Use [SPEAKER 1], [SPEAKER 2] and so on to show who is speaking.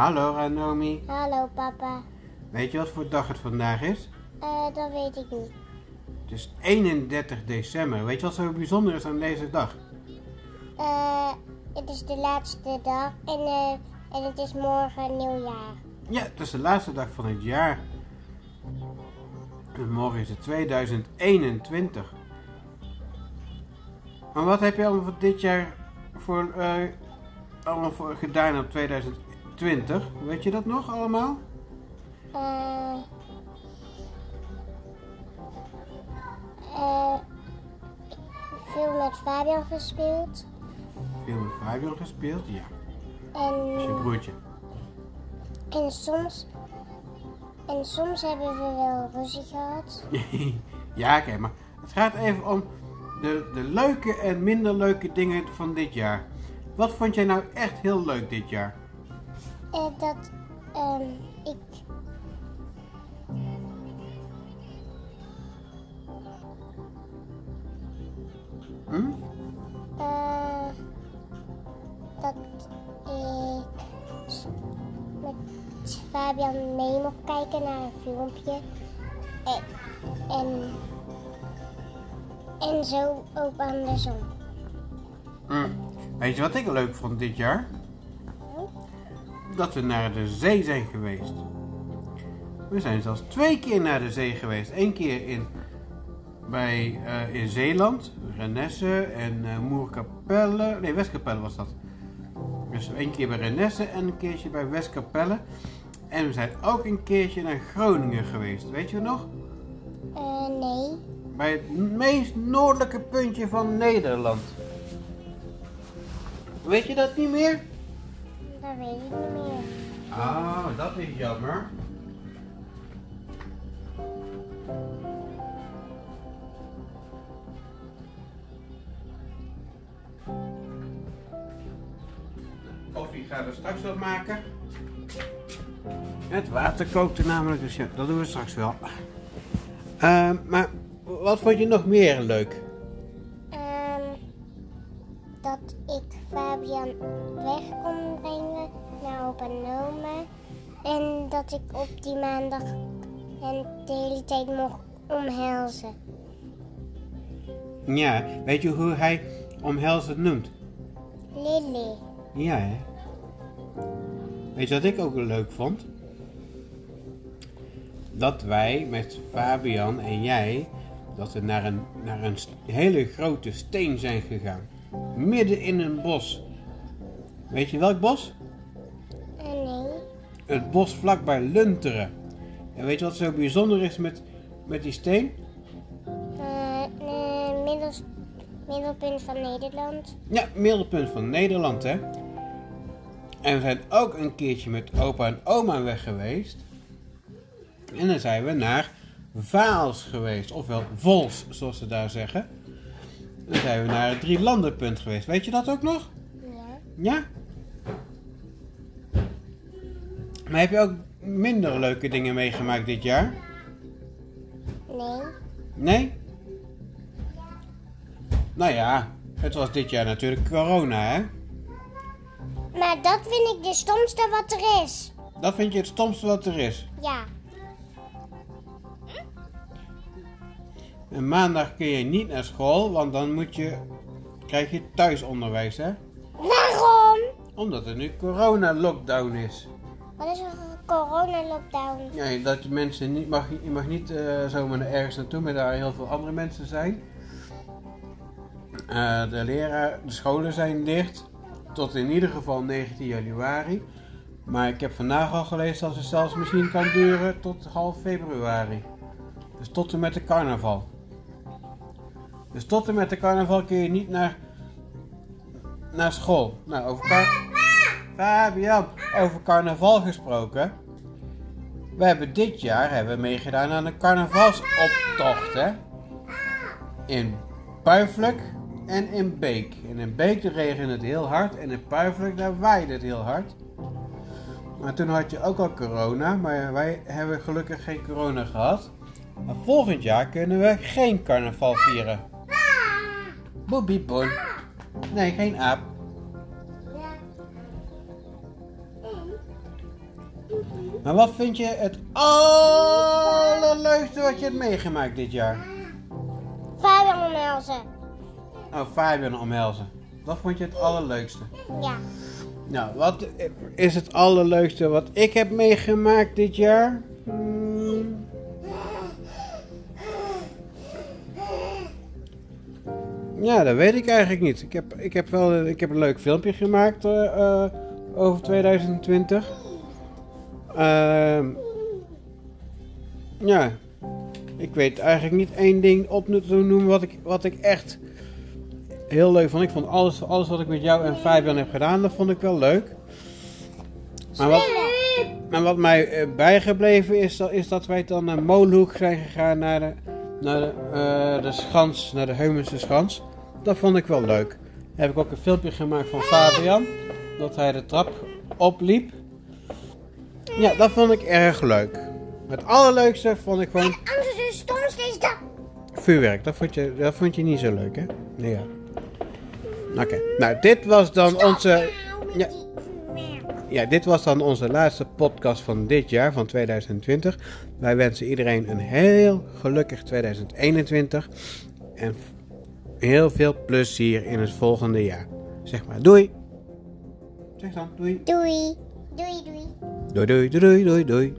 [SPEAKER 1] Hallo Ranomi.
[SPEAKER 2] Hallo papa.
[SPEAKER 1] Weet je wat voor dag het vandaag is?
[SPEAKER 2] Eh, dat weet ik niet.
[SPEAKER 1] Het is 31 december. Weet je wat zo bijzonder is aan deze dag?
[SPEAKER 2] Eh, het is de laatste dag en, eh, en het is morgen nieuwjaar.
[SPEAKER 1] Ja, het is de laatste dag van het jaar. En morgen is het 2021. Maar wat heb je allemaal voor dit jaar voor, eh, allemaal voor gedaan op 2020? Weet je dat nog allemaal?
[SPEAKER 2] Eh, eh, veel met Fabian gespeeld.
[SPEAKER 1] Veel met Fabian gespeeld? Ja. Dat is je
[SPEAKER 2] En,
[SPEAKER 1] broertje.
[SPEAKER 2] en soms... En soms hebben we wel ruzie gehad.
[SPEAKER 1] ja, oké, maar het gaat even om de, de leuke en minder leuke dingen van dit jaar. Wat vond jij nou echt heel leuk dit jaar?
[SPEAKER 2] Eh, dat ehm, ik...
[SPEAKER 1] Hm?
[SPEAKER 2] eh, dat ik met Fabian mee mocht kijken naar een filmpje. En, en, en zo ook andersom.
[SPEAKER 1] Hm. Weet je wat ik leuk vond dit jaar? Dat we naar de zee zijn geweest. We zijn zelfs twee keer naar de zee geweest. Eén keer in, bij, eh, in Zeeland, Renesse en eh Moerkapelle. Nee, Westkapelle was dat. Dus één keer bij Renesse en een keertje bij Westkapelle. En we zijn ook een keertje naar Groningen geweest. Weet je nog?
[SPEAKER 2] Eh, nee.
[SPEAKER 1] Bij het meest noordelijke puntje van Nederland. Weet je dat niet meer?
[SPEAKER 2] Dat weet ik niet meer.
[SPEAKER 1] Ah, dat is jammer. Koffie gaan we straks wel maken. Het water kookte namelijk, dus ja, dat doen we straks wel. Ehm, maar wat vond je nog meer leuk?
[SPEAKER 2] Dat ik Fabian weg kon brengen naar opa en dat ik op die maandag hen de hele tijd mocht omhelzen.
[SPEAKER 1] Ja, weet je hoe hij omhelzen noemt?
[SPEAKER 2] Lily.
[SPEAKER 1] Ja, hè? Weet je wat ik ook leuk vond? Dat wij met Fabian en jij, dat we naar een, naar een hele grote steen zijn gegaan. Midden in een bos. Weet je welk bos?
[SPEAKER 2] Eh, nee.
[SPEAKER 1] Het bos vlakbij Lunteren. En weet je wat zo bijzonder is met, met die steen?
[SPEAKER 2] Eh, middels, middelpunt van Nederland.
[SPEAKER 1] Ja, middelpunt van Nederland, hè? En we zijn ook een keertje met opa en oma weg geweest. En dan zijn we naar Vaals geweest, ofwel Vols, zoals ze daar zeggen. Dan zijn we naar het Drielandenpunt geweest. Weet je dat ook nog?
[SPEAKER 2] Ja.
[SPEAKER 1] Ja? Maar heb je ook minder leuke dingen meegemaakt dit jaar?
[SPEAKER 2] Nee.
[SPEAKER 1] Nee? Nou ja, het was dit jaar natuurlijk corona, hè?
[SPEAKER 2] Maar dat vind ik de stomste wat er is.
[SPEAKER 1] Dat vind je het stomste wat er is.
[SPEAKER 2] Ja.
[SPEAKER 1] En maandag kun je niet naar school, want dan moet je, krijg je thuisonderwijs, hè?
[SPEAKER 2] Waarom?
[SPEAKER 1] Omdat er nu corona-lockdown is.
[SPEAKER 2] Wat is een corona-lockdown?
[SPEAKER 1] Ja, dat je mensen niet mag, je mag niet eh, zomaar ergens naartoe, maar daar heel veel andere mensen zijn. Eh, de leraar, de scholen zijn dicht tot in ieder geval 19 januari. Maar ik heb vandaag al gelezen dat het zelfs misschien kan duren tot half februari. Dus tot en met de carnaval. Dus tot en met de carnaval kun je niet naar, naar school. Nou, over car- Fabian, over carnaval gesproken. We hebben dit jaar hebben meegedaan aan een carnavalsoptocht, hè? In Puiflijk en in Beek. In Beek regende het heel hard en in Puiflijk daar waaide het heel hard. Maar toen had je ook al corona, maar wij hebben gelukkig geen corona gehad. Maar volgend jaar kunnen we geen carnaval vieren. Boebie bon. Nee, geen aap. Maar wat vind je het allerleukste wat je hebt meegemaakt dit jaar?
[SPEAKER 2] Fabian en Elze.
[SPEAKER 1] Oh, Fabian omhelzen. Dat vond je het allerleukste.
[SPEAKER 2] Ja.
[SPEAKER 1] Nou, wat is het allerleukste wat ik heb meegemaakt dit jaar? Ja, dat weet ik eigenlijk niet. Ik heb, ik heb wel ik heb een leuk filmpje gemaakt eh, eh, over 2020. Ehm, ja, ik weet eigenlijk niet één ding op te noemen wat ik, wat ik echt heel leuk vond. Ik vond alles, alles wat ik met jou en Fabian heb gedaan, dat vond ik wel leuk. Maar wat, maar wat mij eh, bijgebleven is, is dat wij dan naar Molenhoek zijn gegaan naar de, naar de, eh, de schans, naar de Heumense schans. Dat vond ik wel leuk. Daar heb ik ook een filmpje gemaakt van Fabian, dat hij de trap opliep. Ja, dat vond ik erg leuk. Het allerleukste vond ik gewoon
[SPEAKER 2] Anders is stomste is dat.
[SPEAKER 1] vuurwerk. Dat vond je, dat vond je niet zo leuk, hè? Nee, ja. Oké, nou dit was dan onze... Ja. Ja, dit was dan onze laatste podcast van dit jaar, van 2020. Wij wensen iedereen een heel gelukkig 2021. En heel veel plezier in het volgende jaar. Zeg maar doei. Zeg dan doei.
[SPEAKER 2] Doei. Doei, doei.
[SPEAKER 1] Doei, doei, doei, doei, doei.